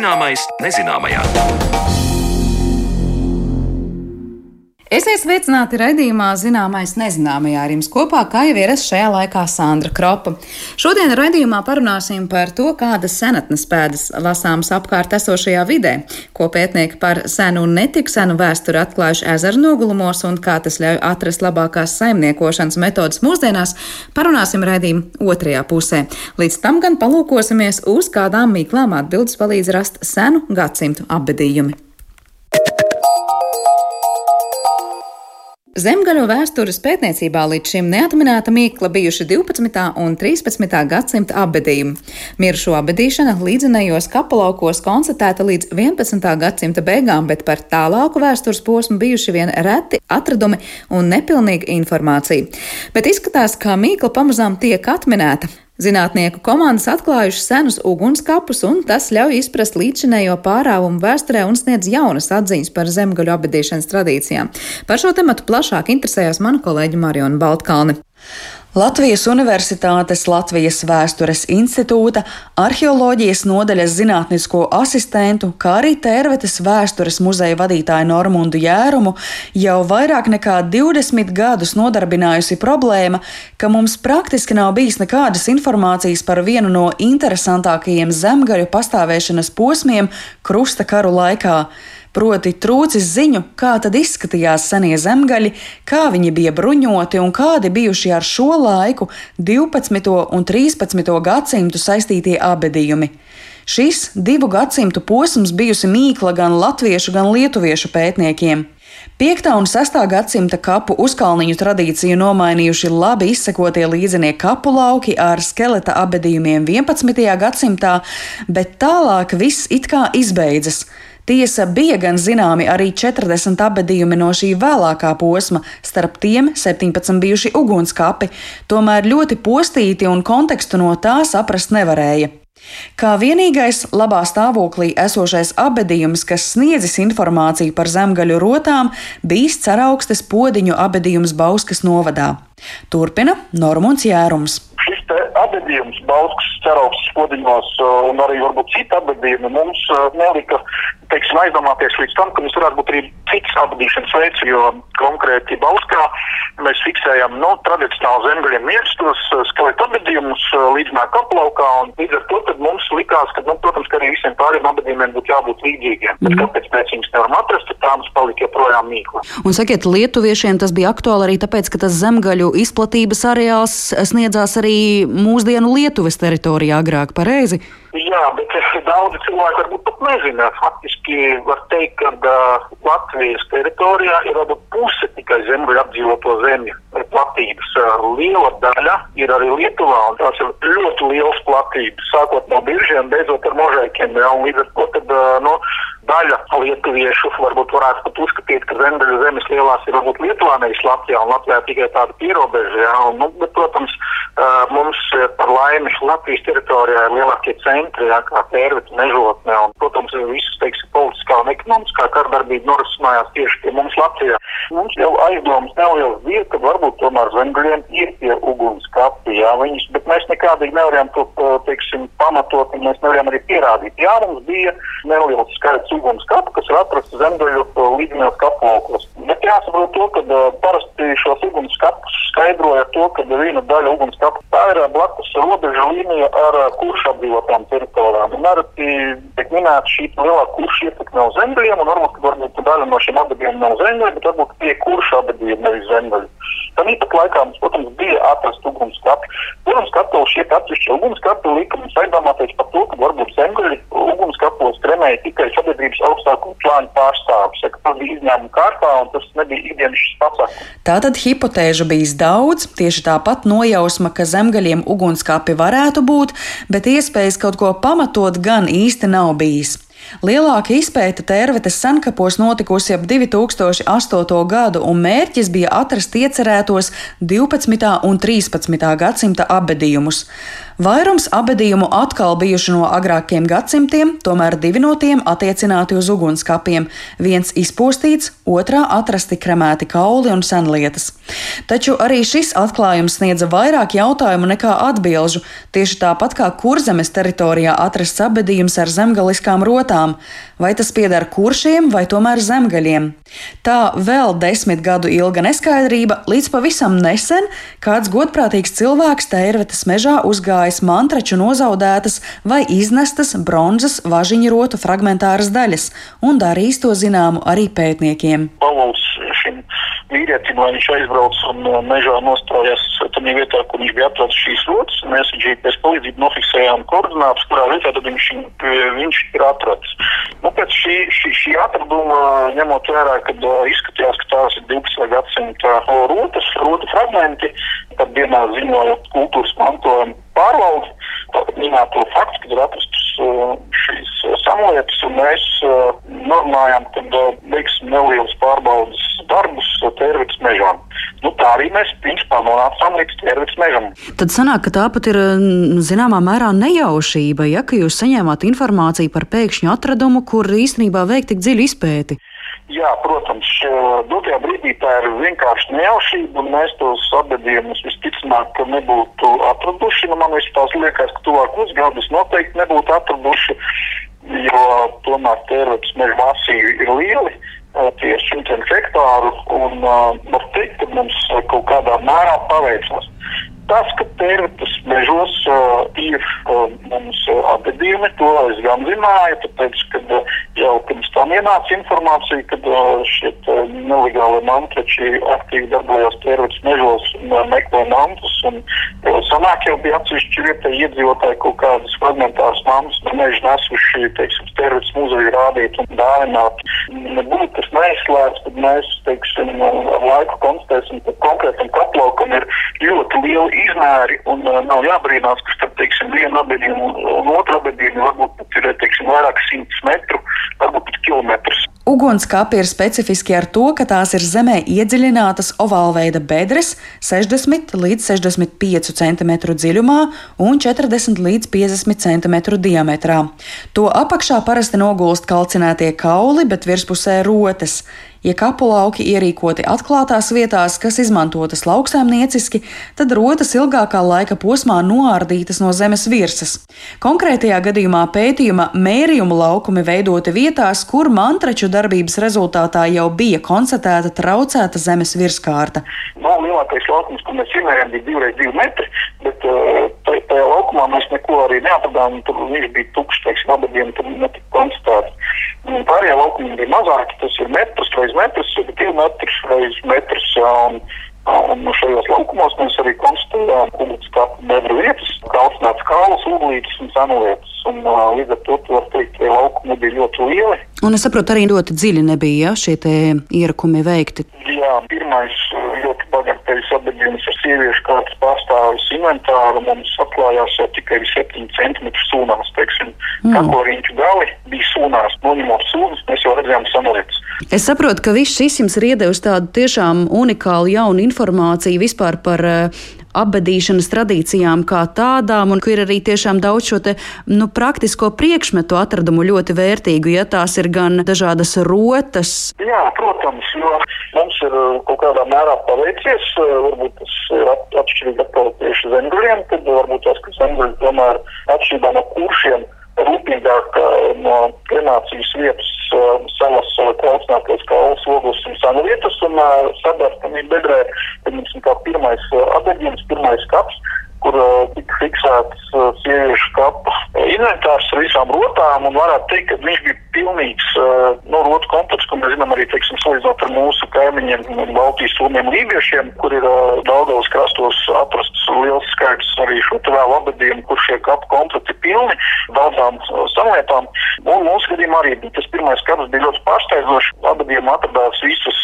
Zināmais nezināmajā. Esiet sveicināti raidījumā Zināmais nezināmajā ar jums kopā, kā jau ierasts šajā laikā Sandra Kropa. Šodien raidījumā parunāsim par to, kādas senatnes pēdas lasāmas apkārt esošajā vidē, ko pētnieki par senu un netik senu vēsturi atklājuši ezeru nogulumos un kā tas ļauj atrast labākās saimniekošanas metodas mūsdienās, parunāsim raidījuma otrajā pusē. Līdz tam gan palūkosimies uz kādām mīklām atbildes palīdz rast senu gadsimtu apbedījumi. Zemgaļu vēstures pētniecībā līdz šim neatminēta mīkla bijuši 12. un 13. gadsimta apbedījumi. Mirušo apbedīšana līdzinējos kapelaukos konstatēta līdz 11. gadsimta beigām, bet par tālāku vēstures posmu bijuši vien reti atradumi un nepilnīga informācija. Bet izskatās, ka mīkla pamazām tiek atminēta. Zinātnieku komandas atklājuši senus ugunskapus, un tas ļauj izprast līdzinējo pārāvumu vēsturē un sniedz jaunas atziņas par zemgaļu abadīšanas tradīcijām. Par šo tematu plašāk interesējās mana kolēģa Mariona Baltkalne. Latvijas Universitātes Latvijas Vēstures institūta arheoloģijas nodaļas zinātnisko asistentu, kā arī Tērvetes vēstures muzeja vadītāju Normundu Jērumu jau vairāk nekā 20 gadus nodarbinājusi problēma, ka mums praktiski nav bijis nekādas informācijas par vienu no interesantākajiem zemgaļu pastāvēšanas posmiem krusta karu laikā proti trūcis ziņu, kā tad izskatījās senie zemgaļi, kā viņi bija bruņoti un kādi bijuši ar šo laiku 12. un 13. gadsimtu saistītie abedījumi. Šis divu gadsimtu posms bijusi mīkla gan latviešu, gan lietuviešu pētniekiem. 5. un 6. gadsimta kapu uzkalniņu tradīciju nomainījuši labi izsekotie līdzenie kapu lauki ar skeleta abedījumiem 11. gadsimtā, bet tālāk viss it kā izbeidzas. Tiesa bija gan zināmi arī 40 abadījumi no šī vēlākā posma, starp tiem 17 bijuši ugunskapi, tomēr ļoti postīti un kontekstu no tā saprast nevarēja. Kā vienīgais labā stāvoklī esošais abadījums, kas sniedzis informāciju par zemgaļu rotām, bijis ceraugstes podiņu abadījums Bauskas novadā. Turpina Normons Jērums. Abadījums Bauskas ceraugstes podiņos un arī varbūt citi abadījumi mums nelika teiksim, aizdomāties līdz tam, ka mums varētu būt arī cits apbedīšanas veids, jo konkrēti Bauskā mēs fiksējam no nu, tradicionāli zemgaļiem mirstus, skeletu apbedījumus līdzinā kaplaukā, un līdz ar to mums likās, ka, nu, protams, ka arī visiem pārējiem apbedījumiem būtu jābūt līdzīgiem. Mm. Bet mhm. kāpēc mēs viņus nevaram atrast, tad tā mums palika joprojām mīkla. Un sakiet, lietuviešiem tas bija aktuāli arī tāpēc, ka tas zemgaļu izplatības areāls sniedzās arī mūsdienu Lietuvas teritorijā agrāk, pareizi? Jā, bet daudzi cilvēki varbūt pat nezina. Faktiski var teikt, ka uh, Latvijas teritorijā ir varbūt puse tikai zemļu apdzīvoto zemju platības. Uh, liela daļa ir arī Lietuvā, un tās ir ļoti lielas platības, sākot no biržiem, beidzot ar možaikiem. Ja, līdz ar to tad, uh, no, daļa lietuviešu varbūt varētu pat uzskatīt, ka zemdeļu zemes lielās ir varbūt Lietuvā, nevis Latvijā, un Latvijā tikai tāda pierobeža. Ja, un, nu, bet, protams, mums par laimi Latvijas teritorijā ir lielākie centri, ja, kā Pērvita, Mežotne, un, protams, visas, teiksim, politiskā un ekonomiskā kardarbība norisinājās tieši pie mums Latvijā. Mums jau aizdomas nelielas bija, ka varbūt tomēr zemgaļiem ir tie ugunskapi, jā, viņus, bet mēs nekādīgi nevarējām to, teiksim, pamatot, un mēs nevarējām arī pierādīt. Jā, mums bija neliels skaits ugunskapu, kas ir atrasts zemgaļu līdzinājos kaplaukos. Bet jāsaprot to, ka uh, parasti šos ugunskapus skaidroja to, ka viena daļa ugunskapu tā ir blakus robeža līnija ar uh, kuršu apdzīvotām teritorijām. Un arī tiek minēta šī lielā kurša ietekme uz zemgaļiem, un varbūt, varbūt daļa no šiem abadījumiem nav zemgaļi, bet varbūt tie kuršu abadījumi nevis zemgaļi. Tāpat laikā mums, protams, bija atrast ugunskapi. Ugunskapos šie atsevišķi ugunskapi lika mums aizdomāties par to, ka varbūt zemgaļi ugunskapos trenēja tikai sabiedrības augstāko plānu pārstāvis. Tas bija izņēmuma kārtā un tas nebija ikdienas pasākums. Tātad hipotēžu bijis daudz, tieši tāpat nojausma, ka zemgaļiem ugunskapi varētu būt, bet iespējas kaut ko pamatot gan īsti nav bijis. Lielāka izpēta tērvetes senkapos notikusi ap 2008. gadu, un mērķis bija atrast iecerētos 12. un 13. gadsimta abedījumus. Vairums abedījumu atkal bijuši no agrākiem gadsimtiem, tomēr divi no tiem attiecināti uz ugunskapiem. Viens izpostīts, otrā atrasti kremēti kauli un senlietas. Taču arī šis atklājums sniedza vairāk jautājumu nekā atbilžu, tieši tāpat kā kurzemes teritorijā atrasts abedījums ar zemgaliskām rotām. Vai tas pieder kuršiem vai tomēr zemgaļiem? Tā vēl desmit gadu ilga neskaidrība, līdz pavisam nesen kāds godprātīgs cilvēks Tērvetes mežā uzgājis mantraču nozaudētas vai iznestas bronzas važiņu rotu fragmentāras daļas un darījis to zināmu arī pētniekiem. Pavals šim vīrietim, lai viņš aizbrauc un uh, mežā nostājās tajā vietā, kur viņš bija atradzis šīs rotas. Mēs ar GPS palīdzību nofiksējām koordinātus, kurā vietā viņš, viņš ir atradzis. Nu, pēc šī, šī, šī atraduma, ņemot vērā, kad uh, izskatījās, ka tās ir 12. gadsimta rotas, rotu fragmenti, tad dienā ziņoja kultūras mantojuma pārvalde minēto faktu, kad ir atrastas uh, šīs samlietas, un mēs norunājām, ka veiksim nelielas pārbaudas darbus tērvītas mežām. Nu, tā arī mēs principā nonācām līdz tērvītas mežam. Tad sanāk, ka tāpat ir zināmā mērā nejaušība, ja jūs saņēmāt informāciju par pēkšņu atradumu, kur īstenībā veikt tik dziļu izpēti. Jā, protams, dotajā brīdī tā ir vienkārši nejaušība, un mēs tos atbildījumus visticamāk nebūtu atraduši. Nu, man liekas, ka tuvākos gadus noteikti nebūtu atraduši, jo tomēr tērvītas meža masīvi ir lieli tie ir simtiem hektāru, un uh, var teikt, ka mums kaut kādā mērā paveicās. Tas, ka tērvetes mežos uh, ir uh, mums atgadījumi, to es gan zināju, tāpēc, kad uh, jau pirms tam ienāca informācija, ka uh, šie uh, nelegāli mantrači aktīvi darbojās tērvetes mežos un uh, meklē mantus, un uh, sanāk jau bija atsevišķi vietai iedzīvotāji kaut kādas fragmentāras mantus no meža nesuši, teiksim, tērvetes muzeju rādīt un dāvināt. Nebūtu tas neizslēdz, tad mēs, teiksim, ar laiku konstatēsim, ka konkrētam kaplaukam ir ļoti liela izmēri un uh, nav jābrīnās, ka starp teiksim, vienu abadīnu un otru abadīnu varbūt pat ir teiksim, vairāk simtus metru, varbūt pat kilometrus. Ugunskāpi ir specifiski ar to, ka tās ir zemē iedziļinātas ovālveida bedres 60 līdz 65 cm dziļumā un 40 līdz 50 cm diametrā. To apakšā parasti nogulst kalcinētie kauli, bet virspusē rotas. Ja kapulauki ierīkoti atklātās vietās, kas izmantotas lauksaimnieciski, tad rotas ilgākā laika posmā noārdītas no zemes virsmas. Konkrētajā gadījumā pētījuma mērījuma laukumi veidoti vietās, kur mantraču darbības rezultātā jau bija konstatēta traucēta zemes virskārta. No, lielākais laukums, ko mēs izmērījām, bija 2,2 metri, bet uh, tajā laukumā mēs neko arī neatradām. Tur viņš bija tukšs, teiksim, abadiem tur netika konstatēts. Pārējie laukumi bija mazāki, tas ir metrs vai metrs, divi metri reiz metrs. Un, Un šajos laukumos mēs arī konstatējām kuģis kapu bedru vietas, kalcināts kālas, uglītes un senlietas. Un līdz ar to, var teikt, ka laukumi bija ļoti lieli. Un es saprotu, arī ļoti dziļi nebija ja, šie ierakumi veikti. Jā, pirmais ļoti bagatelis apbedījums ar sieviešu kārtas pārstāvis inventāru mums atklājās jau tikai 7 cm sūnās, teiksim, mm. kako riņķu gali bija sūnās, noņemot sūnas, mēs jau redzējām senlietas. Es saprotu, ka viss šis jums ir iedevis tādu tiešām unikālu jaunu informāciju vispār par uh, apbedīšanas tradīcijām kā tādām, un ka ir arī tiešām daudz šo te, nu, praktisko priekšmetu atradumu ļoti vērtīgu, ja tās ir gan dažādas rotas. Jā, protams, jo mums ir eh, kaut kādā mērā paveicies, eh, varbūt tas ir atšķirīgi atkal tieši zemguļiem, tad varbūt tas, ka zemguļi tomēr atšķirībā no kuršiem rūpīgāk no kremācijas vietas savas klausinātos kaulas ogus un sanu vietas un sadarbstamību bedrē, ir kā pirmais atdeģījums, pirmais kaps, kur uh, tika fiksēts uh, sieviešu kapa inventārs ar visām rotām, un varētu teikt, ka viņš bija pilnīgs no rotu komplekts, ko mēs zinām arī, teiksim, salīdzinot ar mūsu kaimiņiem, Baltijas somiem lībiešiem, kur ir Daugavas krastos atrasts liels skaits arī vēl abadiem, kur šie kapu komplekti pilni daudzām samlietām. Un mūsu gadījumā arī tas pirmais skats bija ļoti pārsteidzošs. Abadiem atradās visas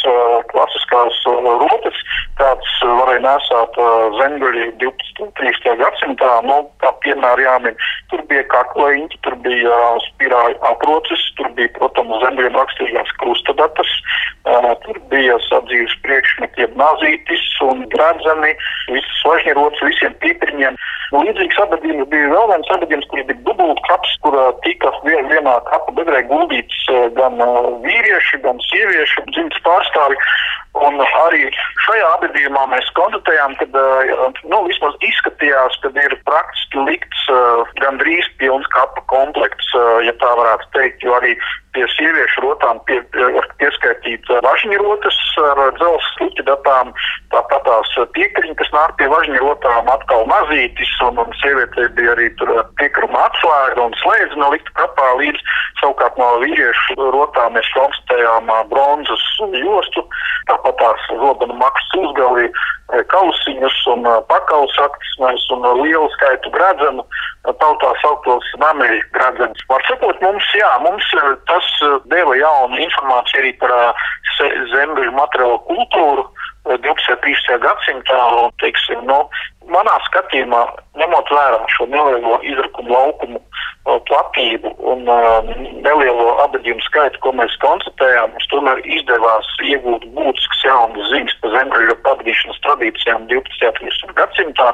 klasiskās rotas, kāds varēja nesāt zemgaļi 12. Un 13. gadsimtā. Nu, kā piemēram jāmin, tur bija kaklaiņi, tur bija uh, spirāļu aprocis, tur bija, protams, zemgaļiem rakstīgās krustadatas, uh, tur bija sadzīves priekšmeti, jeb nazītis un gradzeni, visas važņierotas, visiem pīpriņiem. Līdzīgs abadījums bija vēl viens abadījums, kurš bija dubult kaps, kur tika vien, vienā kapa bedrē guldīts gan vīrieši, gan sieviešu dzimtas pārstāvi. Un arī šajā abadījumā mēs konstatējām, ka nu, vismaz izskatījās, ka ir praktiski likts gandrīz pilns kapa komplekts, ja tā varētu teikt, jo arī pie sieviešu rotām pie, pieskaitīt važņirotas ar dzelzs sluķidatām, tāpat tās piekriņi, kas nāk pie važņirotām atkal mazītis, un, un sievietē bija arī tur piekruma atslēga un slēdzi no likta kapā līdz savukārt no vīriešu rotām mēs konstatējām bronzas jostu, tāpat tās zobenu maksas uzgalī, kausiņus un pakausaktismēs un lielu skaitu gradzenu, tautā sauktos nameļu gradzenus. Var sakot, mums, jā, mums tas deva jaunu informāciju arī par zemgaļu materiālu kultūru. 12. un 13. gadsimtā, un, teiksim, nu, manā skatījumā, ņemot vērā šo nelielo izrakumu laukumu platību un nelielo abadījumu skaitu, ko mēs konstatējām, mums tomēr izdevās iegūt būtiskas jaunas ziņas par zemgaļu pavadīšanas tradīcijām 12. un 13. gadsimtā.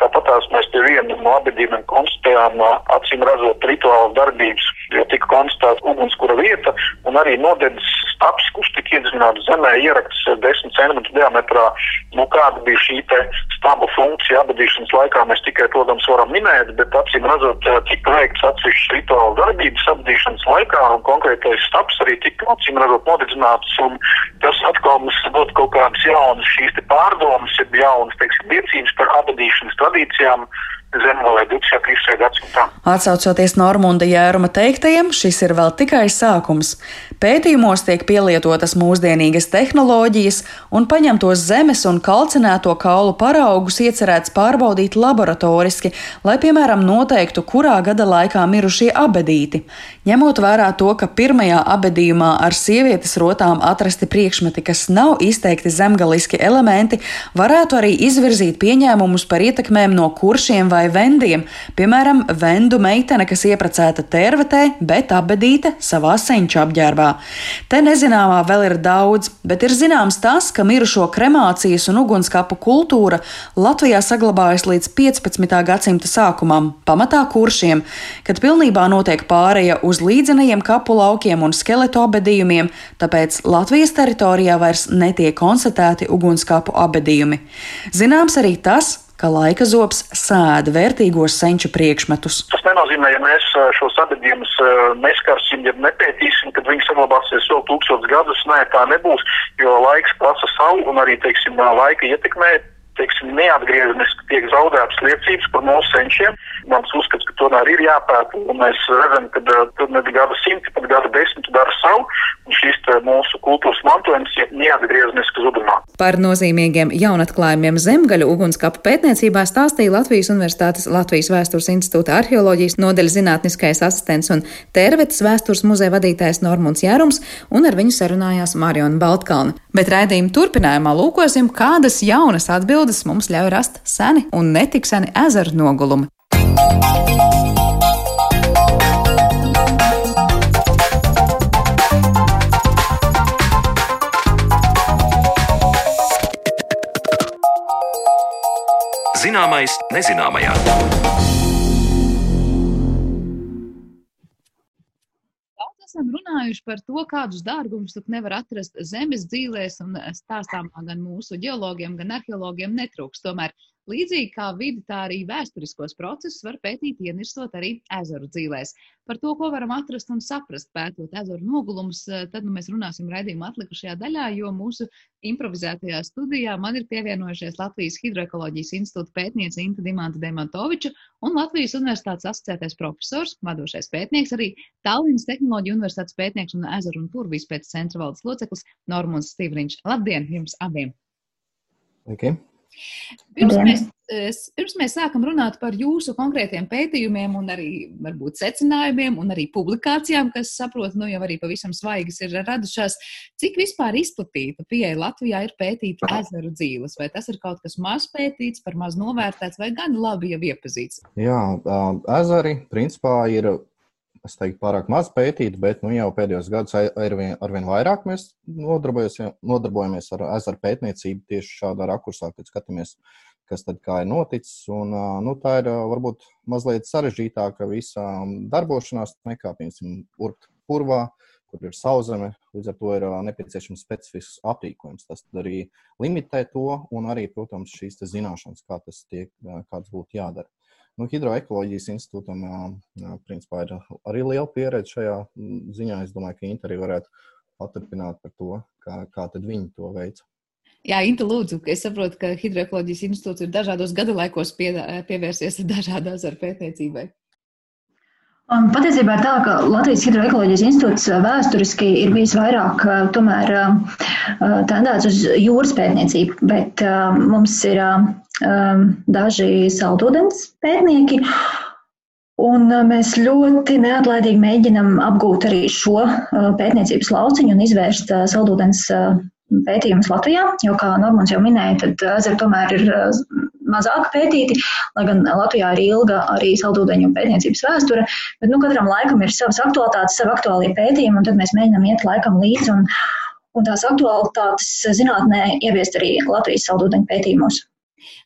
Tāpat mēs pie viena no abadījumiem konstatējām acīm redzot rituālas darbības, jo tika konstatēta ugunskura vieta un arī nodedzes stabs, kurš tika iedzināts zemē, ierakts 10 cm diametrā. Nu, kāda bija šī staba funkcija abadīšanas laikā, mēs tikai, protams, varam minēt, bet acīm redzot, tika veikts atsevišķas rituāla darbības abadīšanas laikā un konkrētais stabs arī tika acīm redzot nodedzināts. Tas atkal mums dod kaut kādas jaunas šīs pārdomas, jeb jaunas, teiksim, liecības par abadīšanas tradīcijām zemgālē 20. gadsimtā. Atsaucoties Normunda Jēruma teiktajiem, šis ir vēl tikai sākums. Pētījumos tiek pielietotas mūsdienīgas tehnoloģijas, un paņemtos zemes un kalcinēto kaulu paraugus iecerēts pārbaudīt laboratoriski, lai, piemēram, noteiktu, kurā gada laikā mirušie abedīti. Ņemot vērā to, ka pirmajā abedījumā ar sievietes rotām atrasti priekšmeti, kas nav izteikti zemgaliski elementi, varētu arī izvirzīt pieņēmumus par ietekmēm no kuršiem vai vendiem, piemēram, vendu meitene, kas ieprecēta tērvetē, bet abedīte savā senču apģērbā. Te nezināmā vēl ir daudz, bet ir zināms tas, ka mirušo kremācijas un ugunskapu kultūra Latvijā saglabājas līdz 15. gadsimta sākumam, pamatā kuršiem, kad pilnībā notiek pāreja uz līdzenajiem kapu laukiem un skeletu abedījumiem, tāpēc Latvijas teritorijā vairs netiek konstatēti ugunskapu abedījumi. Zināms arī tas, ka laika zobs sēda vērtīgos senču priekšmetus. Tas nenozīmē, ja mēs šos abadījumus neskarsim, ja nepētīsim, kad viņi saglabāsies vēl tūkstotis gadus. Nē, tā nebūs, jo laiks prasa savu un arī, teiksim, laika ietekmē teiksim, neatgriezeniski tiek zaudētas liecības par mūsu senčiem. Mans uzskats, ka tomēr ir jāpēta, un mēs redzam, ka ne gada simti, pat gada desmiti dara savu, un šis mūsu kultūras mantojums ir neatgriezeniski zudumā. Par nozīmīgiem jaunatklājumiem zemgaļu ugunskapu pētniecībā stāstīja Latvijas Universitātes Latvijas Vēstures institūta arheoloģijas nodeļas zinātniskais asistents un Tērvetes vēstures muzeja vadītājs Normunds Jārums, un ar viņu sarunājās Mariona Baltkalna. Bet raidījuma turpinājumā lūkosim, kādas jaunas atbildes mums ļauj rast seni un netik seni ezeru nogulumi. Zināmais nezināmajā. Esam runājuši par to, kādus dārgumus nevar atrast zemes dzīvēs, un stāstām gan mūsu geologiem, gan arheologiem netrūks. Tomēr Līdzīgi kā vidi, tā arī vēsturiskos procesus var pētīt, ienirstot arī ezeru dzīvēs. Par to, ko varam atrast un saprast, pētot ezeru nogulumus, eh, tad nu, mēs runāsim raidījuma atlikušajā daļā, jo mūsu improvizētajā studijā man ir pievienojušies Latvijas Hidroekoloģijas institūta pētniece Inta Dimanta Demantoviča un Latvijas Universitātes asociētais profesors, vadošais pētnieks, arī Tallinas Tehnoloģija Universitātes pētnieks un ezeru un purvīs pēc centra valdes loceklis Normons Stīvriņš. Labdien jums abiem! Okay. Pirms mēs pirms mēs sākam runāt par jūsu konkrētiem pētījumiem un arī varbūt secinājumiem un arī publikācijām, kas saprot, nu jau arī pavisam svaigas ir radušās, cik vispār izplatīta pieeja Latvijā ir pētīt ezeru dzīves, vai tas ir kaut kas maz pētīts, par maz novērtēts vai gan labi jau iepazīts? Jā, ezeri principā ir es teiktu, pārāk maz pētīti, bet nu, jau pēdējos gados arvien, arvien vairāk mēs nodarbojamies ar ezeru pētniecību tieši šādā rakursā, kad skatāmies, kas tad kā ir noticis. Un, nu, tā ir varbūt mazliet sarežģītāka visa darbošanās nekā, piemēram, urbt purvā, kur ir sauszeme. Līdz ar to ir nepieciešams specifisks aprīkojums. Tas arī limitē to un arī, protams, šīs zināšanas, kā tas tiek, kāds būtu jādara. Nu, Hidroekoloģijas institūtam principā, ir arī liela pieredze šajā ziņā. Es domāju, ka Inta arī varētu paturpināt par to, kā, kā viņi to veica. Jā, Inta, lūdzu, es saprotu, ka Hidroekoloģijas institūts ir dažādos gadu laikos pie, pievērsies dažādās ar pētniecībai. Patiesībā ir tā, ka Latvijas Hidroekoloģijas institūts vēsturiski ir bijis vairāk tomēr tendēts uz jūras pētniecību, bet mums ir daži saldūdens pētnieki, un mēs ļoti neatlaidīgi mēģinam apgūt arī šo pētniecības lauciņu un izvērst saldūdens pētījumus Latvijā, jo, kā Normons jau minēja, tad ezeri tomēr ir mazāk pētīti, lai gan Latvijā ir ilga arī saldūdeņu pētniecības vēsture, bet nu, katram laikam ir savas aktualitātes, savi aktuālie pētījumi, un tad mēs mēģinām iet laikam līdzi un, un tās aktualitātes zinātnē ieviest arī Latvijas saldūdeņu pētījumos.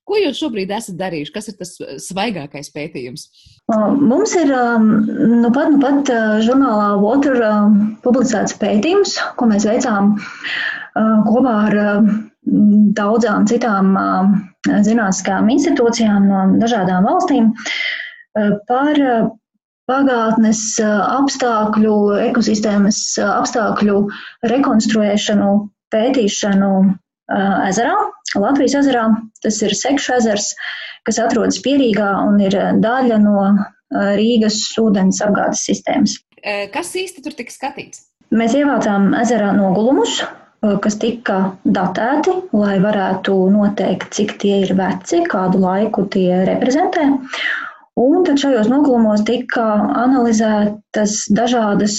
Ko jūs šobrīd esat darījuši? Kas ir tas svaigākais pētījums? Mums ir nu pat, nu pat žurnālā Water publicēts pētījums, ko mēs veicām kopā ar daudzām citām zinātniskām institūcijām no dažādām valstīm par pagātnes apstākļu, ekosistēmas apstākļu rekonstruēšanu, pētīšanu ezerā, Latvijas ezerā. Tas ir Sekšu ezers, kas atrodas Pierīgā un ir daļa no Rīgas ūdens apgādes sistēmas. Kas īsti tur tika skatīts? Mēs ievācām ezerā nogulumus, kas tika datēti, lai varētu noteikt, cik tie ir veci, kādu laiku tie reprezentē. Un tad šajos noglumos tika analizētas dažādas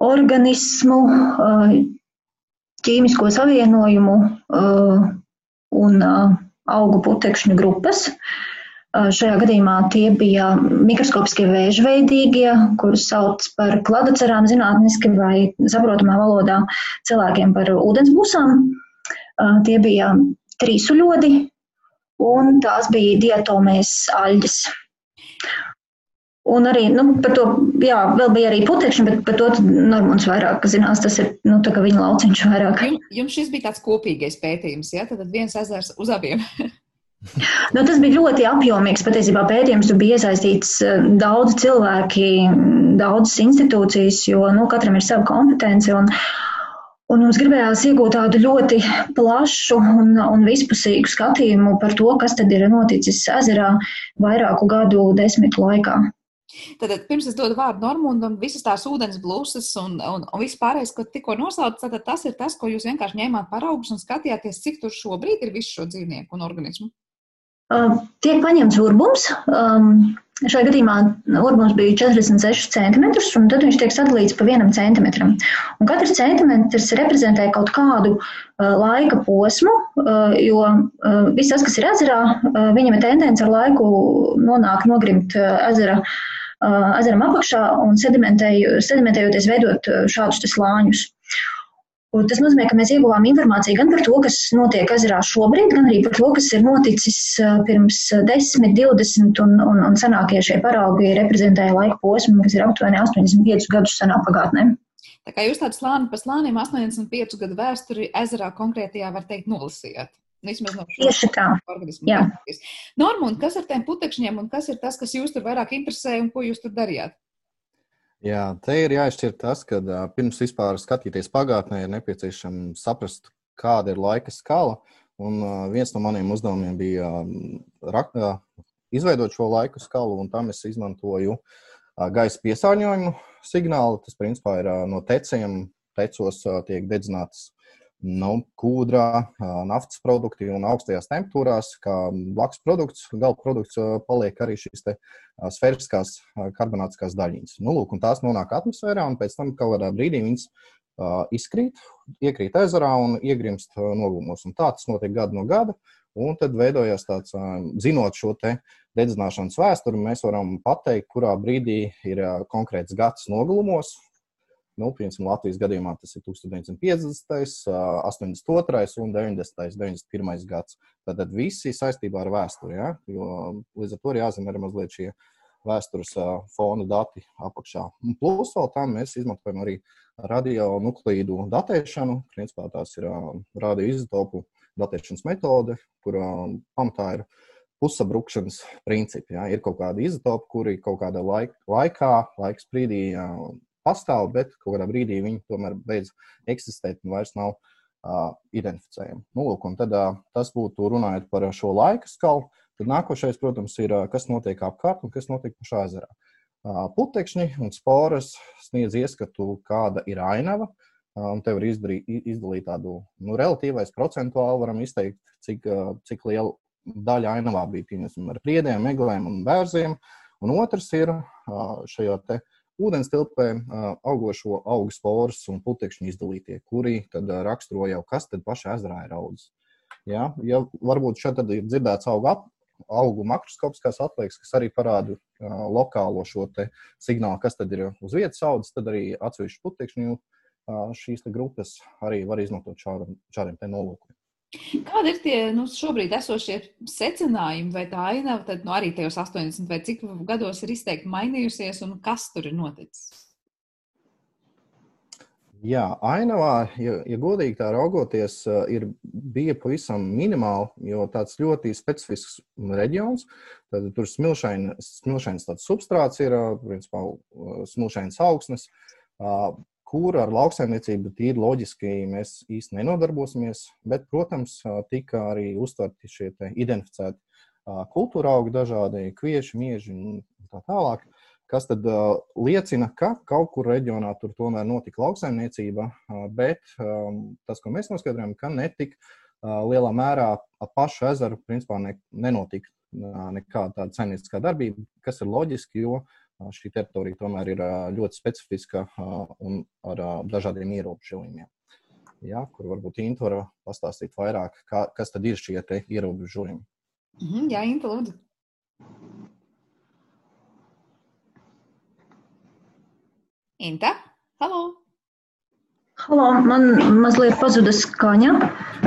organismu, ķīmisko savienojumu un augu putekšņu grupas. Šajā gadījumā tie bija mikroskopiskie vēžveidīgie, kurus sauc par kladocerām zinātniski vai saprotamā valodā cilvēkiem par ūdensbūsām. Tie bija trīsuļodi un tās bija diatomēs aļģes. Un arī nu, par to, jā, vēl bija arī putekšņi, bet par to Normons vairāk zinās. Tas ir nu, viņa lauciņš vairāk. Jums, jums šis bija tāds kopīgais pētījums, ja? Tad viens ezers uz abiem. Nu, tas bija ļoti apjomīgs patiesībā pētījums. Tur bija iesaistīts eh, daudz cilvēki, daudzas institūcijas, jo nu, katram ir sava kompetence. Un, un mums gribējās iegūt tādu ļoti plašu un, un vispusīgu skatījumu par to, kas tad ir noticis ezerā vairāku gadu desmitu laikā. Tad, pirms es dodu vārdu Normundam, visas tās ūdens blūzas un, un, un viss pārējais, ko tikko nosaucāt, tad tas ir tas, ko jūs vienkārši ņēmāt paraugus un skatījāties, cik tur šobrīd ir visu šo dzīvnieku un organismu. Tiek paņemts urbums. Šajā gadījumā urbums bija 46 cm, un tad viņš tiek sadalīts pa vienam centimetram. Un katrs centimetrs reprezentē kaut kādu laika posmu, jo viss tas, kas ir ezerā, viņam ir tendence ar laiku nonākt, nogrimt ezera, ezeram apakšā un sedimentējoties veidot šādus slāņus. Un tas nozīmē, ka mēs ieguvām informāciju gan par to, kas notiek ezerā šobrīd, gan arī par to, kas ir noticis pirms 10, 20 un, un, un senākie šie paraugi reprezentēja laika posmu, kas ir aptuveni 85 gadus senā pagātnē. Tā kā jūs tādu slāni pa slāniem 85 gadu vēsturi ezerā konkrētajā, var teikt, nolasījāt. Vismaz no tā. Jā. Norma, un kas ar tiem putekšņiem, un kas ir tas, kas jūs tur vairāk interesē, un ko jūs tur darījāt? Jā, te ir jāizšķir tas, ka pirms vispār skatīties pagātnē, ir nepieciešams saprast, kāda ir laika skala. Un viens no maniem uzdevumiem bija rak, izveidot šo laiku skalu, un tam es izmantoju gaisa piesārņojumu signālu. Tas principā ir no teciem, tecos tiek dedzinātas nu, kūdrā, naftas produkti un augstajās temperatūrās, kā blakus produkts, gala produkts, paliek arī šīs sfēriskās karbonātiskās daļiņas. Nu, lūk, tās nonāk atmosfērā, un pēc tam kaut kādā brīdī viņas izkrīt, iekrīt ezerā un iegrimst nogumos. Un tā tas notiek gadu no gada. Un tad veidojās tāds, zinot šo dedzināšanas vēsturi, mēs varam pateikt, kurā brīdī ir konkrēts gads nogalumos, Nu, piemēram, Latvijas gadījumā tas ir 1950, 82 un 90. 91. gads. Tātad visi saistībā ar vēsturi. Ja? Jo, līdz ar to ir jāzina arī mazliet šie vēstures fona dati apakšā. Un plus vēl tam mēs izmantojam arī radionuklīdu datēšanu. Principā tās ir radioizotopu datēšanas metode, kurā pamatā ir pusabrukšanas principi. Ja? Ir kaut kādi izotopi, kuri kaut kādā laik, laikā, laika sprīdī pastāv, bet kaut kādā brīdī viņi tomēr beidz eksistēt un vairs nav uh, identificējami. Nu, lūk, tad, uh, tas būtu runājot par šo laika skalu. Tad nākošais, protams, ir, uh, kas notiek apkārt un kas notiek pašā ezerā. Uh, putekšņi un sporas sniedz ieskatu, kāda ir ainava. Un te var izdarīt, izdalīt tādu nu, relatīvais procentuāli, varam izteikt, cik, cik liela daļa ainavā bija pieņemta ar priediem, meklējumiem un bērziem. Un otrs ir šajā te uh, ūdens tilpē augošo augu sporus un putekšņu izdalītie, kuri tad raksturo jau, kas tad pašā ezerā ir audzis. Ja, ja varbūt šeit ir dzirdēts augu, ap, augu makroskopiskās atliekas, kas arī parāda uh, lokālo šo signālu, kas tad ir uz vietas audzis, tad arī atsevišķu putekšņu uh, šīs grupas arī var izmantot šādam, šādiem nolūkiem. Kādi ir tie nu, šobrīd esošie secinājumi, vai tā ainava tad, nu, arī tajos 80 vai cik gados ir izteikti mainījusies, un kas tur ir noticis? Jā, ainavā, ja, ja godīgi tā raugoties, ir, bija pavisam minimāli, jo tāds ļoti specifisks reģions. Tad tur smilšains, smilšains substrāts ir, principā, smilšains augsnes kur ar lauksaimniecību tīri loģiski mēs īsti nenodarbosimies. Bet, protams, tika arī uztverti šie identificēti kultūra augi, dažādi kvieši, mieži un tā tālāk. Kas tad liecina, ka kaut kur reģionā tur tomēr notika lauksaimniecība, bet tas, ko mēs noskaidrojam, ka netika lielā mērā ap pašu ezeru principā ne, nenotika nekāda tāda saimnieciskā darbība, kas ir loģiski, jo šī teritorija tomēr ir ļoti specifiska un ar dažādiem ierobežojumiem. Ja, kur varbūt Inta var pastāstīt vairāk, kā, kas tad ir šie ierobežojumi. Mhm, jā, Inta, lūdzu. Inta, halo! Halo, man mazliet pazuda skaņa.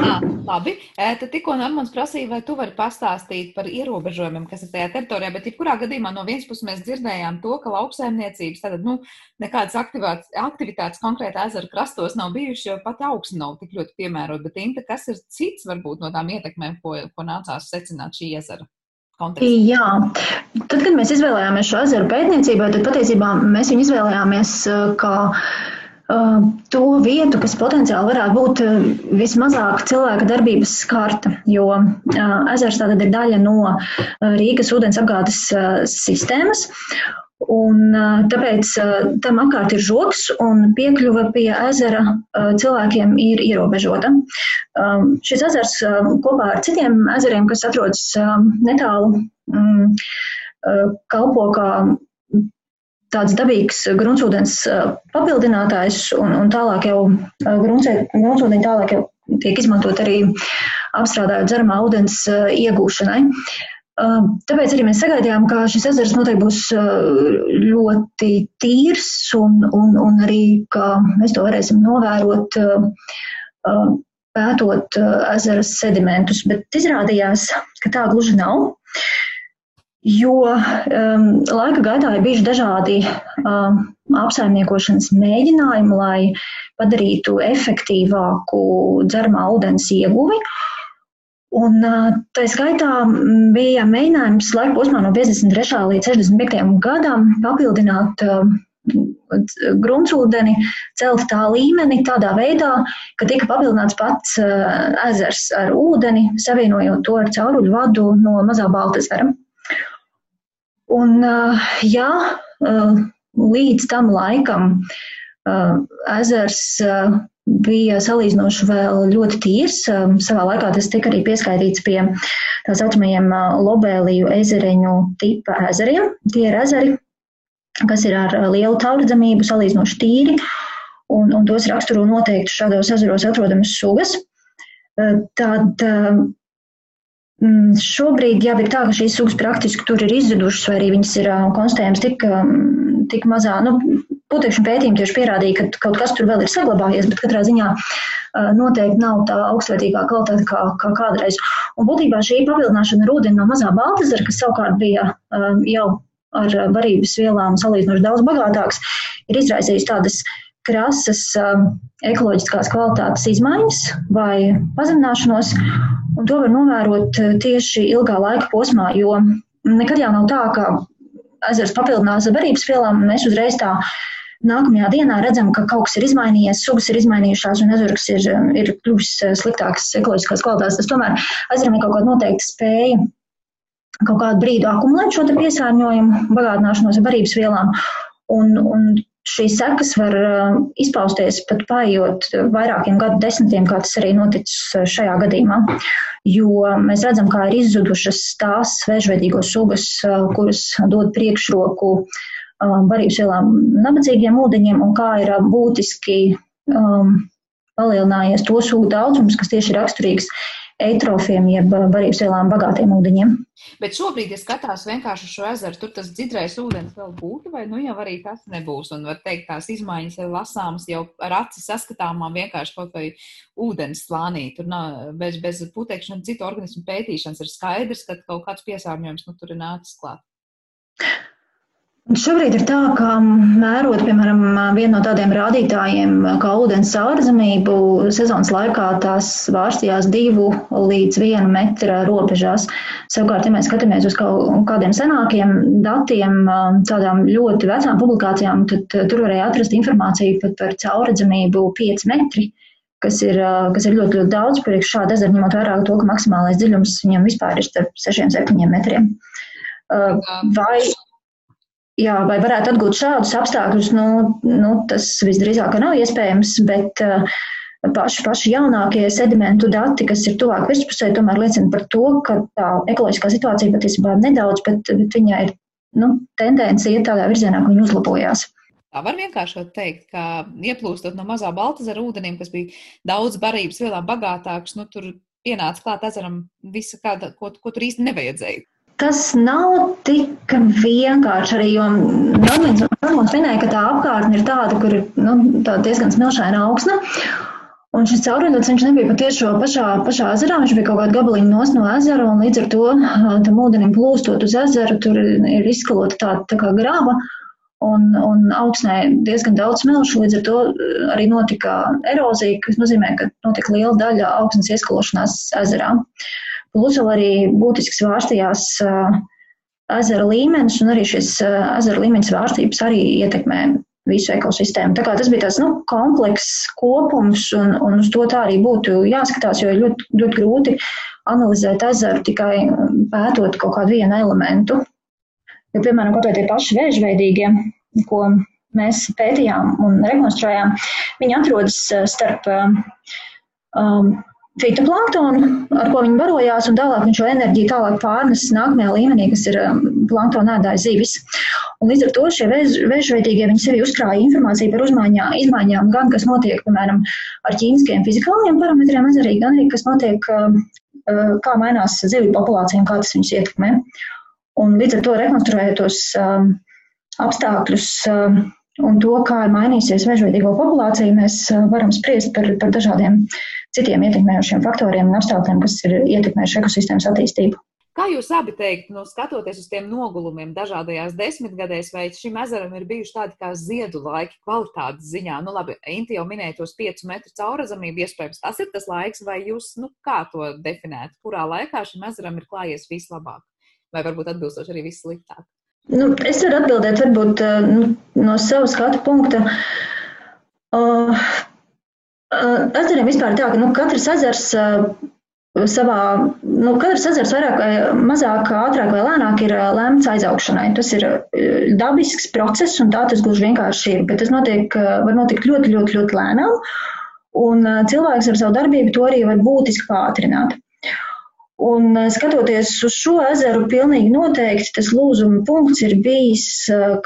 À, labi, tad tikko Normons prasīja, vai tu vari pastāstīt par ierobežojumiem, kas ir tajā teritorijā, bet jebkurā gadījumā no vienas puses mēs dzirdējām to, ka lauksaimniecības, tad, nu, nekādas aktivitātes konkrēti ezeru krastos nav bijušas, jo pat augsne nav tik ļoti piemērot, bet Inta, kas ir cits varbūt no tām ietekmēm, ko, ko nācās secināt šī ezera? Kontekstā. Jā, tad, kad mēs izvēlējāmies šo ezeru pētniecībai, tad patiesībā mēs viņu izvēlējāmies kā to vietu, kas potenciāli varētu būt vismazāk cilvēka darbības skarta, jo ezers tātad ir daļa no Rīgas ūdens apgādes sistēmas. Un, tāpēc tam apkārt ir žoks, un piekļuve pie ezera cilvēkiem ir ierobežota. Šis ezers kopā ar citiem ezeriem, kas atrodas netālu, kalpo kā tāds dabīgs gruntsūdens papildinātājs, un, un tālāk jau gruntsūdeņi tālāk jau tiek izmantot arī apstrādājot dzeramā ūdens iegūšanai. Tāpēc arī mēs sagaidījām, ka šis ezers noteikti būs ļoti tīrs un, un, un arī, ka mēs to varēsim novērot, pētot ezera sedimentus, bet izrādījās, ka tā gluži nav. Jo um, laika gaitā ir bijuši dažādi um, apsaimniekošanas mēģinājumi, lai padarītu efektīvāku dzeramā ūdens ieguvi. Un uh, tā skaitā bija mēģinājums laika posmā no 53. līdz 65. gadam papildināt uh, gruntsūdeni, celt tā līmeni tādā veidā, ka tika papildināts pats uh, ezers ar ūdeni, savienojot to ar cauruļu vadu no Mazā Baltezera. Un, ja līdz tam laikam ezers bija salīdzinoši vēl ļoti tīrs. Savā laikā tas tika arī pieskaitīts pie tā saucamajiem lobēliju ezereņu tipa ezeriem. Tie ir ezeri, kas ir ar lielu taurdzamību, salīdzinoši tīri, un, un tos raksturo noteikti šādos ezeros atrodamas sugas. Tad šobrīd jau ir tā, ka šīs sugas praktiski tur ir izzudušas, vai arī viņas ir konstatējams tik, tik mazā. Nu, Putekšņu pētījumi tieši pierādīja, ka kaut kas tur vēl ir saglabājies, bet katrā ziņā noteikti nav tā augstvērtīgā kvalitāte kā, kā kādreiz. Un būtībā šī papildināšana ar ūdeni no mazā Baltazara, kas savukārt bija jau ar varības vielām salīdzinoši daudz bagātāks, ir izraisījusi tādas krasas ekoloģiskās kvalitātes izmaiņas vai pazemināšanos. Un to var novērot eh, tieši ilgā laika posmā, jo nekad jau nav tā, ka ezers papildinās ar barības vielām, un mēs uzreiz tā nākamajā dienā redzam, ka kaut kas ir izmainījies, sugas ir izmainījušās, un ezers ir, ir kļuvis eh, sliktāks ekoloģiskās kvalitātes. Tas tomēr ezeram ir kaut kāda noteikta spēja kaut kādu brīdi akumulēt šo piesārņojumu, bagātināšanos ar barības vielām. Un, un šīs sekas var uh, izpausties pat paiet vairākiem gadu desmitiem, kā tas arī noticis uh, šajā gadījumā. Jo mēs redzam, kā ir izzudušas tās vēžveidīgo sugas, uh, kuras dod priekšroku barības vielām nabadzīgiem ūdeņiem, un kā ir būtiski um, palielinājies to sugu daudzums, kas tieši ir raksturīgs eitrofiem, jeb barības vielām bagātiem ūdeņiem. Bet šobrīd, ja skatās vienkārši šo ezeru, tur tas dzirdrais ūdens vēl būtu, vai nu jau arī tas nebūs. Un var teikt, tās izmaiņas ir lasāmas jau ar aci saskatāmām vienkārši kaut vai ūdens slānī. Tur nav bez, bez putekšņa citu organismu pētīšanas ir skaidrs, ka kaut kāds piesārņojums nu, tur ir nācis klāt. Šobrīd ir tā, ka mērot, piemēram, vienu no tādiem rādītājiem, kā ūdens saurzemību, sezonas laikā tās vārstījās divu līdz vienu metra robežās. Savukārt, ja mēs skatāmies uz kaut kādiem senākiem datiem, tādām ļoti vecām publikācijām, tad tur varēja atrast informāciju pat par caurredzamību 5 metri kas ir, kas ir ļoti, ļoti daudz priekš šāda ezera, ņemot vērā to, ka maksimālais dziļums viņam vispār ir starp 6-7 metriem. Vai Jā, vai varētu atgūt šādus apstākļus, nu, nu, tas visdrīzāk nav iespējams, bet uh, paši, paši jaunākie sedimentu dati, kas ir tuvāk virspusē, tomēr liecina par to, ka tā ekoloģiskā situācija patiesībā nedaudz, bet, bet viņai ir nu, tendence iet tādā virzienā, ka viņa uzlabojās. Tā var vienkārši teikt, ka ieplūstot no mazā Baltazara ūdenim, kas bija daudz barības vielām bagātāks, nu, tur pienāca klāt ezeram visa, kāda, ko, ko tur īsti nevajadzēja. Tas nav tik vienkārši arī, jo Normīns minēja, ka tā apkārtne ir tāda, kur ir nu, tā diezgan smilšaina augsne. Un šis caurulīts viņš nebija patiešo pašā, pašā ezerā, viņš bija kaut kāda gabaliņa nos no ezera, un līdz ar to tam ūdenim plūstot uz ezeru, tur ir izskalota tā, tā kā grava, un, un augsnē diezgan daudz smilšu, līdz ar to arī notika erozija, kas nozīmē, ka notika liela daļa augsnes ieskalošanās ezerā. Uh, Plus vēl arī būtiski svārstījās ezera līmenis, un arī šis ezera līmenis svārstības arī ietekmē visu ekosistēmu. Tā kā tas bija tāds nu, komplekss kopums, un, un uz to tā arī būtu jāskatās, jo ir ļoti, ļoti grūti analizēt ezeru tikai pētot kaut kādu vienu elementu. Jo, piemēram, kaut vai tie paši vēžveidīgie, ko mēs pētījām un rekonstruējām, viņi atrodas starp um, fitoplanktonu, ar ko viņi barojās, un tālāk viņš šo enerģiju tālāk pārnes nākamajā līmenī, kas ir um, planktona ēdāja zivis. Un līdz ar to šie vēžveidīgie viņi sevi uzkrāja informāciju par uzmaiņā, izmaiņām, gan kas notiek, piemēram, ar ķīmiskiem fizikāliem parametriem ezerī, gan arī kas notiek, um, uh, kā mainās zivju populācija un kā tas viņus ietekmē. Un līdz ar to rekonstruējot tos um, apstākļus, un to, kā ir mainīsies mežveidīgo populācija, mēs uh, varam spriest par, par dažādiem citiem ietekmējošiem faktoriem un apstākļiem, kas ir ietekmējuši ekosistēmas attīstību. Kā jūs abi teikt, nu, skatoties uz tiem nogulumiem dažādajās desmitgadēs, vai šim ezeram ir bijuši tādi kā ziedu laiki kvalitātes ziņā? Nu, labi, Inti jau minēja tos 5 metru caurazamību, iespējams, tas ir tas laiks, vai jūs, nu, kā to definēt, kurā laikā šim ezeram ir klājies vislabāk, vai varbūt atbilstoši arī vissliktāk? Nu, es varu atbildēt, varbūt eh, nu, no savas skatu punkta. Uh, ezeriem vispār tā, ka nu, katrs ezers uh, savā, nu, katrs ezers vairāk vai mazāk, ātrāk vai lēnāk ir lemts aizaugšanai. Tas ir dabisks process, un tā tas gluži vienkārši ir. Bet tas notiek, var notikt ļoti, ļoti, ļoti lēnām. Un cilvēks ar savu darbību to arī var būtiski pātrināt. Un skatoties uz šo ezeru, pilnīgi noteikti tas lūzuma punkts ir bijis,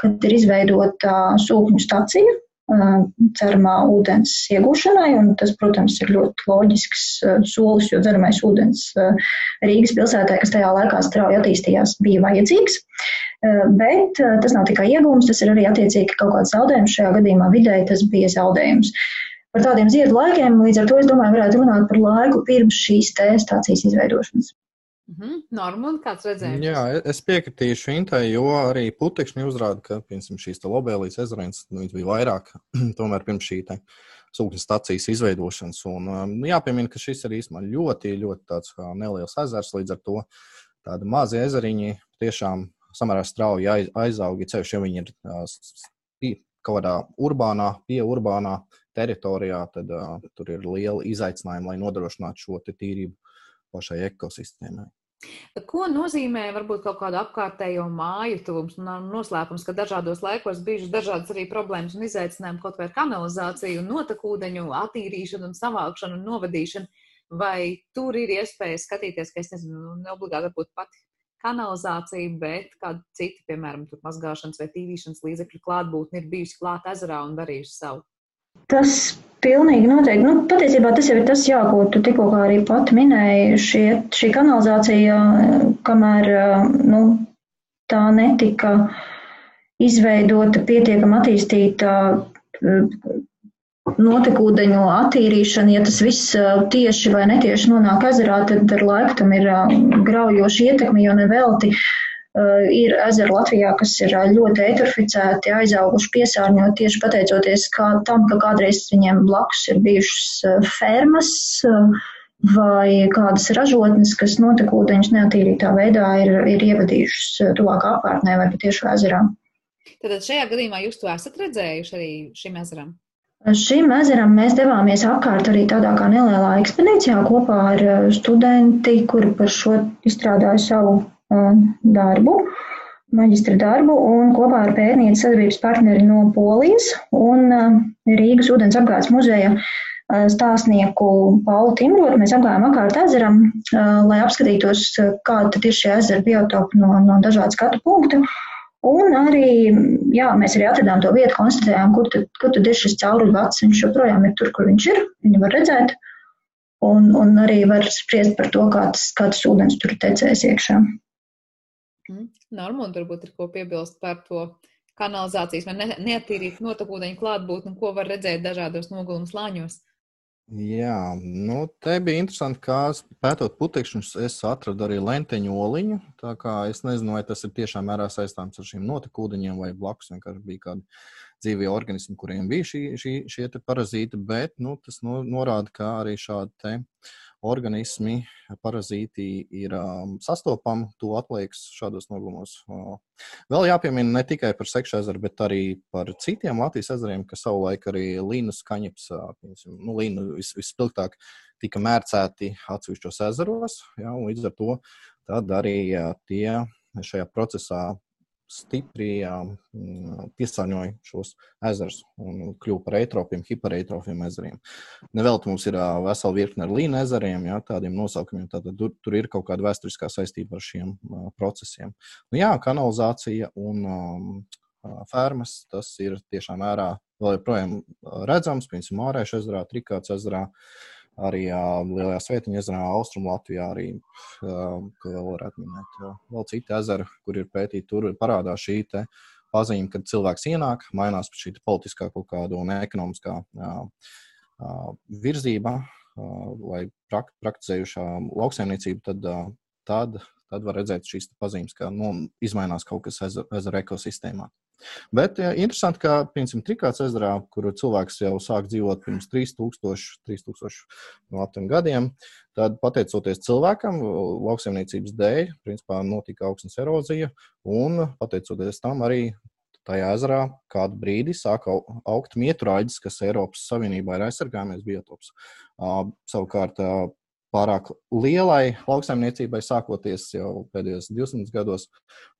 kad ir izveidota sūkņu stacija dzeramā ūdens iegūšanai, un tas, protams, ir ļoti loģisks solis, jo dzeramais ūdens Rīgas pilsētā, kas tajā laikā strauji attīstījās, bija vajadzīgs. Bet tas nav tikai iegūms, tas ir arī attiecīgi kaut kāds zaudējums. Šajā gadījumā vidēji tas bija zaudējums par tādiem ziedu laikiem. Līdz ar to es domāju, varētu runāt par laiku pirms šīs stācijas izveidošanas. -hmm. Norma, kāds redzējums? Jā, es piekritīšu Intai, jo arī putekšņi uzrāda, ka piemēram, šīs lobēlīs ezerēns nu, bija vairāk tomēr pirms šī sūkņa stacijas izveidošanas. Un, um, jāpiemina, ka šis ir īstenībā ļoti, ļoti tāds neliels ezers, līdz ar to tādi mazi ezeriņi tiešām samērā strauji aiz, aizaugi, ceļš, ja viņi ir kaut kādā urbānā, pie urbānā teritorijā, tad uh, tur ir liela izaicinājuma, lai nodrošinātu šo tīrību pašai ekosistēmai. Ko nozīmē varbūt kaut kāda apkārtējo māju tuvums? Nav noslēpums, ka dažādos laikos bijušas dažādas arī problēmas un izaicinājumi kaut vai ar kanalizāciju, notekūdeņu attīrīšanu un savākšanu un novadīšanu. Vai tur ir iespēja skatīties, ka es nezinu, neobligāti varbūt pati kanalizācija, bet kāda cita, piemēram, mazgāšanas vai tīrīšanas līdzekļu klātbūtne ir bijusi klāt ezerā un darījusi savu? Tas pilnīgi noteikti. Nu, patiesībā tas jau ir tas, jā, ko tu tikko arī pat minēji. Šie, šī kanalizācija, kamēr nu, tā netika izveidota pietiekami attīstīta notekūdeņu attīrīšana, ja tas viss tieši vai netieši nonāk ezerā, tad ar laiku tam ir graujoša ietekme, jo nevelti ir ezeri Latvijā, kas ir eh, ļoti eitroficēti, aizauguši piesārņot tieši pateicoties kā tam, ka kādreiz viņiem blakus ir bijušas eh, fermas vai kādas ražotnes, kas notekūdeņus neatīrītā veidā ir, ir ievadījušas tuvāk apkārtnē vai patiešām ezerā. Tad šajā gadījumā jūs to esat redzējuši arī šim ezeram? Šim ezeram mēs devāmies apkārt arī tādā kā nelielā ekspedīcijā kopā ar studenti, kuri par šo izstrādāja savu darbu, maģistra darbu, un kopā ar pētniecības sadarbības partneri no Polijas un Rīgas ūdens apgādes muzeja stāstnieku Paulu Timrotu mēs apgājām apkārt ezeram, lai apskatītos, kāda tad ir šie ezera biotopi no, no dažādu skatu punktu. Un arī, jā, mēs arī atradām to vietu, konstatējām, kur tad, kur tad ir šis cauruļu vats. Viņš joprojām ir tur, kur viņš ir, viņu var redzēt. Un, un arī var spriest par to, kā tas, kā tas ūdens tur tecēs iekšā. Mm. Normāli varbūt ir ko piebilst par to kanalizācijas vai neatīrīt notekūdeņu klātbūtni, ko var redzēt dažādos noguluma slāņos. Jā, nu, te bija interesanti, kā pētot putekšņus, es atradu arī lenteņu oliņu. Tā kā es nezinu, vai tas ir tiešām mērā saistāms ar šīm notekūdeņiem, vai blakus vienkārši bija kādi dzīvie organismi, kuriem bija šī, šī, šie parazīti, bet nu, tas nu, norāda, ka arī šādi organismi, parazīti ir um, sastopami, to atliekas šādos nogumos. Uh, vēl jāpiemina ne tikai par Sekšu ezeru, bet arī par citiem Latvijas ezeriem, kas savulaik arī Līnas kaņeps, uh, nu, Līna vis, vispilgtāk tika mērcēti atsevišķos ezeros, ja, līdz ar to arī uh, tie šajā procesā stipri mm, piesārņoja šos ezerus un kļuva par eitrofiem, hipereitrofiem ezeriem. Nevelti mums ir vesela virkne ar līniju ezeriem, jā, tādiem nosaukumiem. Tātad tur, tur ir kaut kāda vēsturiskā saistība ar šiem uh, procesiem. Nu, jā, kanalizācija un um, fermas, tas ir tiešām vērā vēl joprojām redzams, piemēram, Mārēša ezerā, Trikāts ezerā. Uh, arī Lielajā Svētiņa ezerā, Austrum Latvijā, arī, ko vēl varētu minēt, vēl citi ezeri, kur ir pētīti, tur parādās šī pazīme, kad cilvēks ienāk, mainās šī politiskā kaut kāda un ekonomiskā virzība, prak praktizējušā lauksaimniecību, tad, tad, tad var redzēt šīs pazīmes, ka nu, izmainās kaut kas ezera ekosistēmā. Bet ja, interesanti, ka, piemēram, Trikāts ezerā, kur cilvēks jau sāk dzīvot pirms 3000, 3000 no gadiem, tad, pateicoties cilvēkam, lauksaimniecības dēļ, principā notika augstnes erozija, un pateicoties tam arī tajā ezerā kādu brīdi sāka augt mieturāģis, kas Eiropas Savienībā ir aizsargājamies biotops. Uh, savukārt, uh, pārāk lielai lauksaimniecībai, sākoties jau pēdējos 200 gados,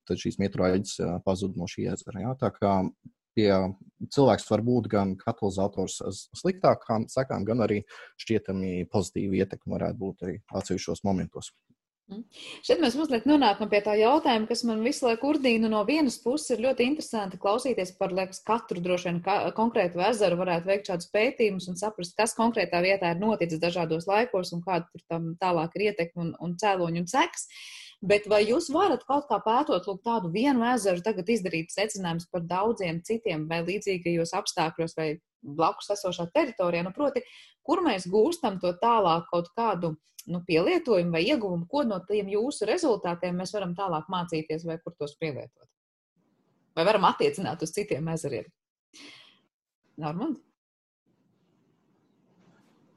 tad šīs mietrāģis pazuda no šī ezera. Ja? Tā kā pie cilvēks var būt gan katalizators sliktākām sekām, gan arī šķietami pozitīva ietekme varētu būt arī atsevišķos momentos. Mm. Šeit mēs mazliet nonākam pie tā jautājuma, kas man visu laiku urdīna. No vienas puses ir ļoti interesanti klausīties par liekas, katru droši vien ka, konkrētu ezeru, varētu veikt šādus pētījumus un saprast, kas konkrētā vietā ir noticis dažādos laikos un kāda tur tam tālāk ir ietekme un, un cēloņi un seks. Bet vai jūs varat kaut kā pētot lūk, tādu vienu ezeru, tagad izdarīt secinājumus par daudziem citiem vai līdzīgajos apstākļos vai blakus esošā teritorijā? Nu, proti, kur mēs gūstam to tālāk kaut kādu nu, pielietojumu vai ieguvumu, ko no tiem jūsu rezultātiem mēs varam tālāk mācīties vai kur tos pielietot? Vai varam attiecināt uz citiem ezeriem? Normand?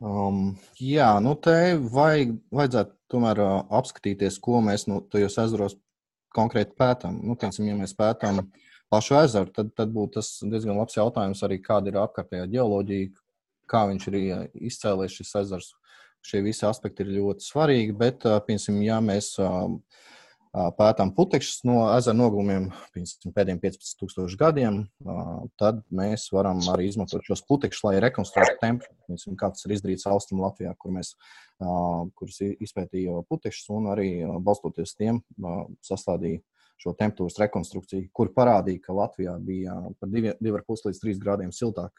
Um, jā, nu te vajag, vajadzētu tomēr uh, apskatīties, ko mēs no tajos ezeros konkrēti pētām. Nu, piemēram, ja mēs pētām pašu ezeru, tad, tad būtu tas diezgan labs jautājums arī, kāda ir apkārtējā ģeoloģija, kā viņš ir izcēlējis šis ezers. Šie visi aspekti ir ļoti svarīgi, bet, piemēram, ja mēs pētām putekšņus no ezera nogulumiem pēdējiem 15,000 gadiem, tad mēs varam arī izmantot šos putekšņus, lai rekonstruētu temperatūru. Kā tas ir izdarīts Austrum Latvijā, kur mēs kurus izpētīja putekšņus un arī balstoties tiem sastādīja šo temperatūras rekonstrukciju, kur parādīja, ka Latvijā bija par 2,5 līdz 3 grādiem siltāk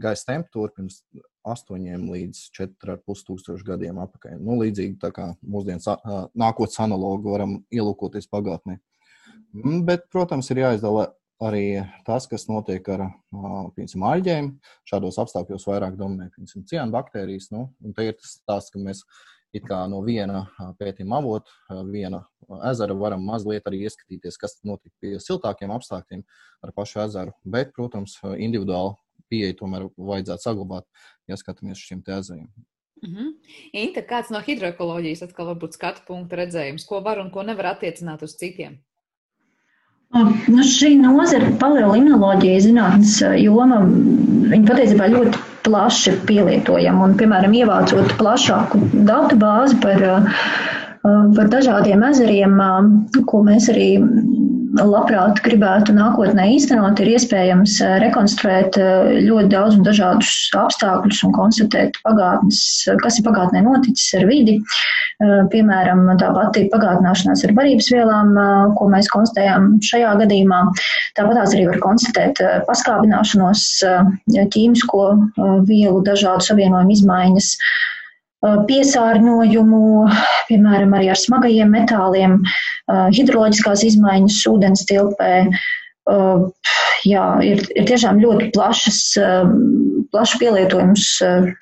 gaisa temperatūra pirms 8 līdz 4,5 tūkstošu gadiem atpakaļ. Nu, līdzīgi tā kā mūsdienas nākotnes analogu varam ielūkoties pagātnē. Mm, bet, protams, ir jāizdala arī tas, kas notiek ar piemēram, aļģēm. Šādos apstākļos vairāk dominē ciāna baktērijas. Nu, te ir tas stāsts, ka mēs no viena pētījuma avota, viena ezera varam mazliet arī ieskatīties, kas notika pie siltākiem apstākļiem ar pašu ezeru. Bet, protams, individuāli pieeja tomēr vajadzētu saglabāt, ja skatāmies uz šiem ezeriem. Mm -hmm. Inta, kāds no hidroekoloģijas atkal varbūt skatu punkta redzējums, ko var un ko nevar attiecināt uz citiem? Nu, šī nozara, paleolimnoloģija, zinātnes joma, viņa patiesībā ļoti plaši pielietojama. Un, piemēram, ievācot plašāku datu bāzi par, par dažādiem ezeriem, ko mēs arī labprāt gribētu nākotnē īstenot, ir iespējams eh, rekonstruēt eh, ļoti daudz un dažādus apstākļus un konstatēt pagātnes, kas ir pagātnē noticis ar vidi. Eh, piemēram, tā pati pagātināšanās ar barības vielām, ko mēs konstatējām šajā gadījumā. Tāpat arī var konstatēt paskābināšanos, ķīmisko vielu, dažādu savienojumu izmaiņas piesārņojumu, piemēram, arī ar smagajiem metāliem, hidroloģiskās izmaiņas ūdens tilpē. Jā, ir, ir tiešām ļoti plašas, plašs pielietojums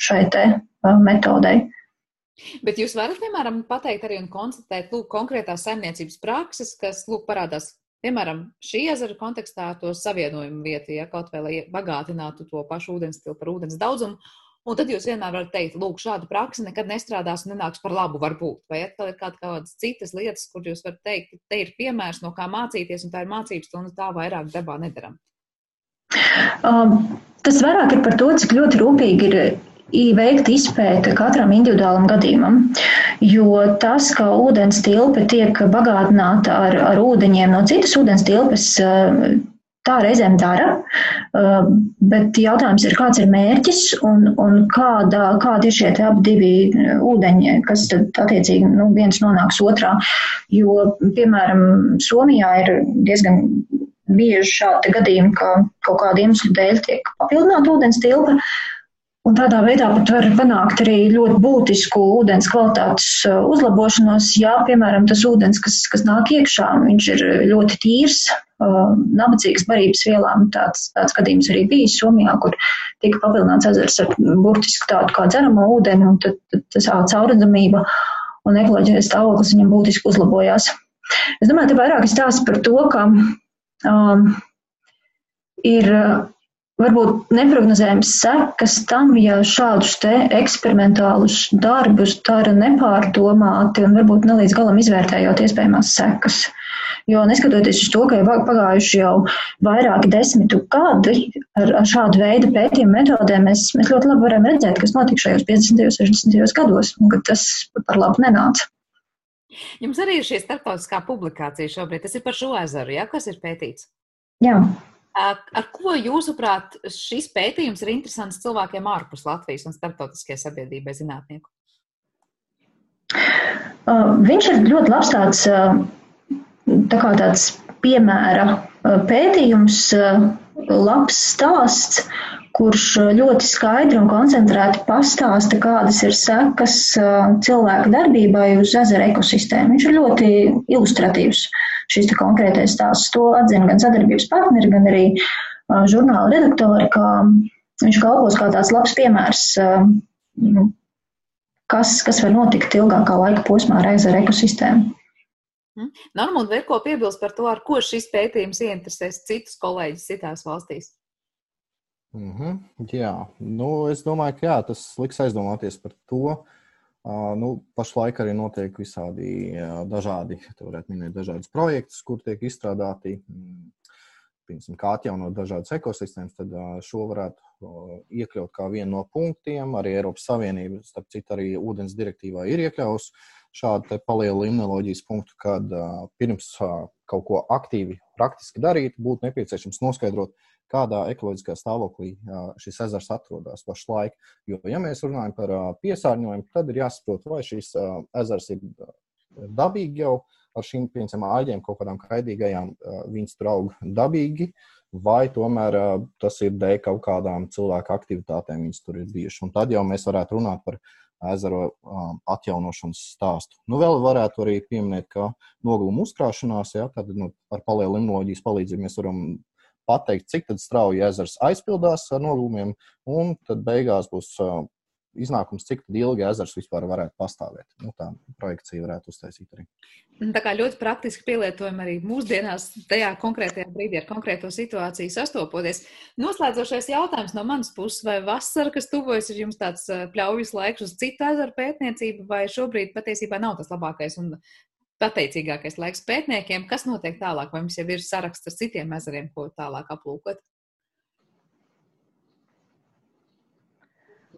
šai te metodei. Bet jūs varat, piemēram, pateikt arī un konstatēt, lūk, konkrētās saimniecības prakses, kas, lūk, parādās, piemēram, šī ezera kontekstā to savienojumu vietu, ja kaut vai lai bagātinātu to pašu ūdens tilpu ar ūdens daudzumu, Un tad jūs vienmēr varat teikt, lūk, šāda praksa nekad nestrādās un nenāks par labu, varbūt. Vai atkal ir kaut kādas citas lietas, kur jūs varat teikt, te ir piemērs, no kā mācīties, un tā ir mācības stunda, tā vairāk dabā nedaram. Um, tas vairāk ir par to, cik ļoti rūpīgi ir veikta izpēta katram individuālam gadījumam. Jo tas, ka ūdens tilpe tiek bagātināta ar, ar ūdeņiem no citas ūdens tilpes, Tā reizēm dara, uh, bet jautājums ir, kāds ir mērķis un, un kāda, kādi ir šie abi divi ūdeņi, kas tad attiecīgi nu, viens nonāks otrā. Jo, piemēram, Somijā ir diezgan bieži šādi gadījumi, ka kaut kādu iemeslu dēļ tiek papildināta ūdens tilpa. Un tādā veidā pat var panākt arī ļoti būtisku ūdens kvalitātes uh, uzlabošanos, ja, piemēram, tas ūdens, kas, kas nāk iekšā, viņš ir ļoti tīrs, uh, nabadzīgs barības vielām. Tāds, tāds gadījums arī bija Somijā, kur tika papildināts ezers ar burtiski tādu kā dzeramo ūdeni, un tad, tad tas caurredzamība un ekoloģiskais stāvoklis viņam būtiski uzlabojās. Es domāju, te vairāk ir stāsts par to, ka um, ir varbūt neprognozējams sekas tam, ja šādus eksperimentālus darbus dara nepārdomāti un varbūt ne līdz galam izvērtējot iespējamās sekas. Jo neskatoties uz to, ka ir pagājuši jau vairāki desmitu gadi ar, ar šādu veidu pētījumu metodēm, mēs, mēs ļoti labi varam redzēt, kas notika šajos 50. un 60. gados, un ka tas par labu nenāca. Jums arī ir šī starptautiskā publikācija šobrīd. Tas ir par šo ezeru, ja? kas ir pētīts? Jā. Ar ko jūsuprāt šis pētījums ir interesants cilvēkiem ārpus Latvijas un starptautiskajai sabiedrībai zinātnieku? Viņš ir ļoti labs tāds, tā tāds piemēra pētījums, labs stāsts, kurš ļoti skaidri un koncentrēti pastāsta, kādas ir sekas cilvēku darbībai uz ezera ekosistēmu. Viņš ir ļoti ilustratīvs šis konkrētais stāsts. To atzina gan sadarbības partneri, gan arī žurnāla redaktori, ka viņš kalpos kā tāds labs piemērs, nu, kas, kas var notikt ilgākā laika posmā ar ezera ekosistēmu. Normūna, vai ir ko piebilst par to, ar ko šis pētījums ieinteresēs citus kolēģus citās valstīs? Mm -hmm, jā, nu, es domāju, ka jā, tas liks aizdomāties par to. Uh, nu, pašlaik arī notiek visādi dažādi, tā varētu minēt, dažādas projektus, kur tiek izstrādāti, mm, piemēram, kā atjaunot dažādas ekosistēmas, tad šo varētu iekļaut kā vienu no punktiem. Arī Eiropas Savienība, starp citu, arī ūdens direktīvā ir iekļauts šādu palielu limnoloģijas punktu, kad pirms kaut ko aktīvi, praktiski darīt, būtu nepieciešams noskaidrot, kādā ekoloģiskā stāvoklī šis ezers atrodas pašlaik. Jo, ja mēs runājam par piesārņojumu, tad ir jāsaprot, vai šis ezers ir dabīgi jau ar šīm piemēram āģiem, kaut kādām kaidīgajām, viņas tur aug dabīgi. Vai tomēr tas ir dēļ kaut kādām cilvēku aktivitātēm, viņas tur ir bijušas. Un tad jau mēs varētu runāt par ezeru um, atjaunošanas stāstu. Nu, vēl varētu arī pieminēt, ka noguluma uzkrāšanās, ja, tad nu, ar palielinājuma limnoloģijas palīdzību mēs varam pateikt, cik strauji ezers aizpildās ar nolūmiem, un tad beigās būs iznākums, cik ilgi ezers vispār varētu pastāvēt. Nu, tā projekcija varētu uztaisīt arī. Tā kā ļoti praktiski pielietojam arī mūsdienās, tajā konkrētajā brīdī ar konkrēto situāciju sastopoties. Noslēdzošais jautājums no manas puses, vai vasara, kas tuvojas, ir jums tāds pļaujas laiks uz citu ezeru pētniecību, vai šobrīd patiesībā nav tas labākais un pateicīgākais laiks pētniekiem. Kas notiek tālāk? Vai mums jau ir saraksts ar citiem ezeriem, ko tālāk aplūkot?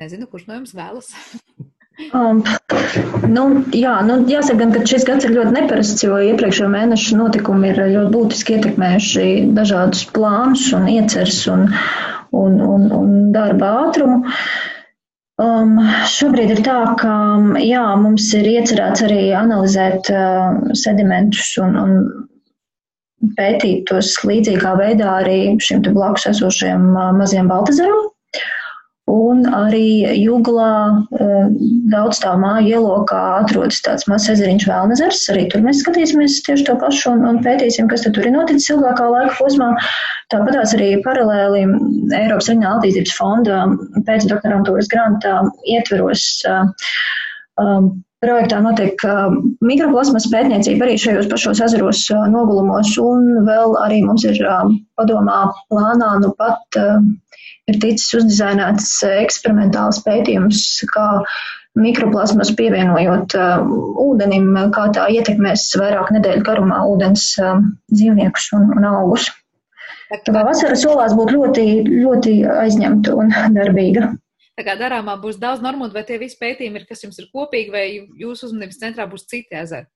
Nezinu, kurš no jums vēlas. Um, nu, jā, nu, jāsaka, gan, ka šis gads ir ļoti neparasts, jo iepriekšējo mēnešu notikumi ir ļoti būtiski ietekmējuši dažādus plānus un ieceres un, un, un, un darba ātrumu. Uh, Um, šobrīd ir tā, ka jā, mums ir iecerēts arī analizēt uh, sedimentus un, un pētīt tos līdzīgā veidā arī šim blakus esošajam uh, mazajam Baltazaram. Un arī Juglā eh, daudz tā māju ielokā atrodas tāds mazs ezeriņš Vēlnezers. Arī tur mēs skatīsimies tieši to pašu un, un pētīsim, kas tur ir noticis ilgākā laika posmā. Tāpatās arī paralēli Eiropas Reģionāla attīstības fonda pēcdoktorantūras grantā ietveros um, projektā notiek mikroplasmas pētniecība arī šajos pašos ezeros nogulumos, un vēl arī mums ir padomā plānā nu pat ir ticis uzdizainēts eh, eksperimentāls pētījums, kā mikroplasmas pievienojot uh, ūdenim, kā tā ietekmēs vairāk nedēļu garumā ūdens uh, dzīvniekus un, un augus. Tā kā vasara solās būt ļoti, ļoti aizņemta un darbīga. Tā kā darāmā būs daudz normu, vai tie visi pētījumi ir, kas jums ir kopīgi, vai jūsu uzmanības centrā būs citi ezeri?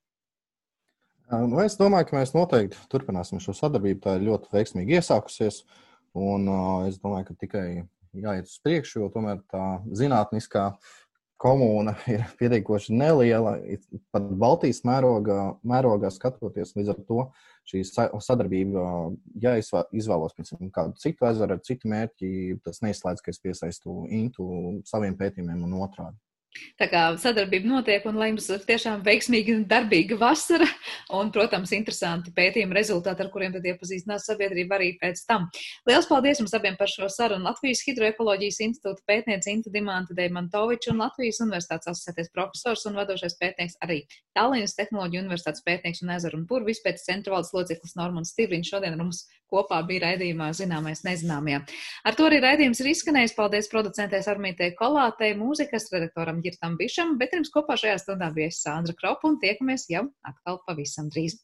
Nu, es domāju, ka mēs noteikti turpināsim šo sadarbību. Tā ir ļoti veiksmīgi iesākusies. Uh, Un es domāju, ka tikai jāiet uz priekšu, jo tomēr tā zinātniskā komūna ir pietiekoši neliela. Pat Baltijas mērogā, mērogā skatoties, līdz ar to šī sadarbība, ja es izvēlos piemēram, kādu citu ezeru ar citu mērķi, tas neizslēdz, ka es piesaistu intu saviem pētījumiem un otrādi. Tā kā sadarbība notiek, un lai jums tiešām veiksmīga un darbīga vasara, un, protams, interesanti pētījuma rezultāti, ar kuriem tad iepazīstinās sabiedrība arī pēc tam. Lielas paldies jums abiem par šo sarunu. Latvijas Hidroekoloģijas institūta pētniece Inta Dimanta Deimantoviča un Latvijas Universitātes asociētais profesors un vadošais pētnieks arī Tallinas Tehnoloģiju Universitātes pētnieks un ezeru un purvis pēc centra valdes loceklis Normans Stīvriņš šodien ar mums kopā bija raidījumā Zināmais nezināmajā. Ar to arī raidījums ir izskanējis. Paldies producentēs Armītei Kolātei, mūzikas redaktoram Girtam Bišam, bet jums kopā šajā stundā bija Sandra Kropa un tiekamies jau atkal pavisam drīz.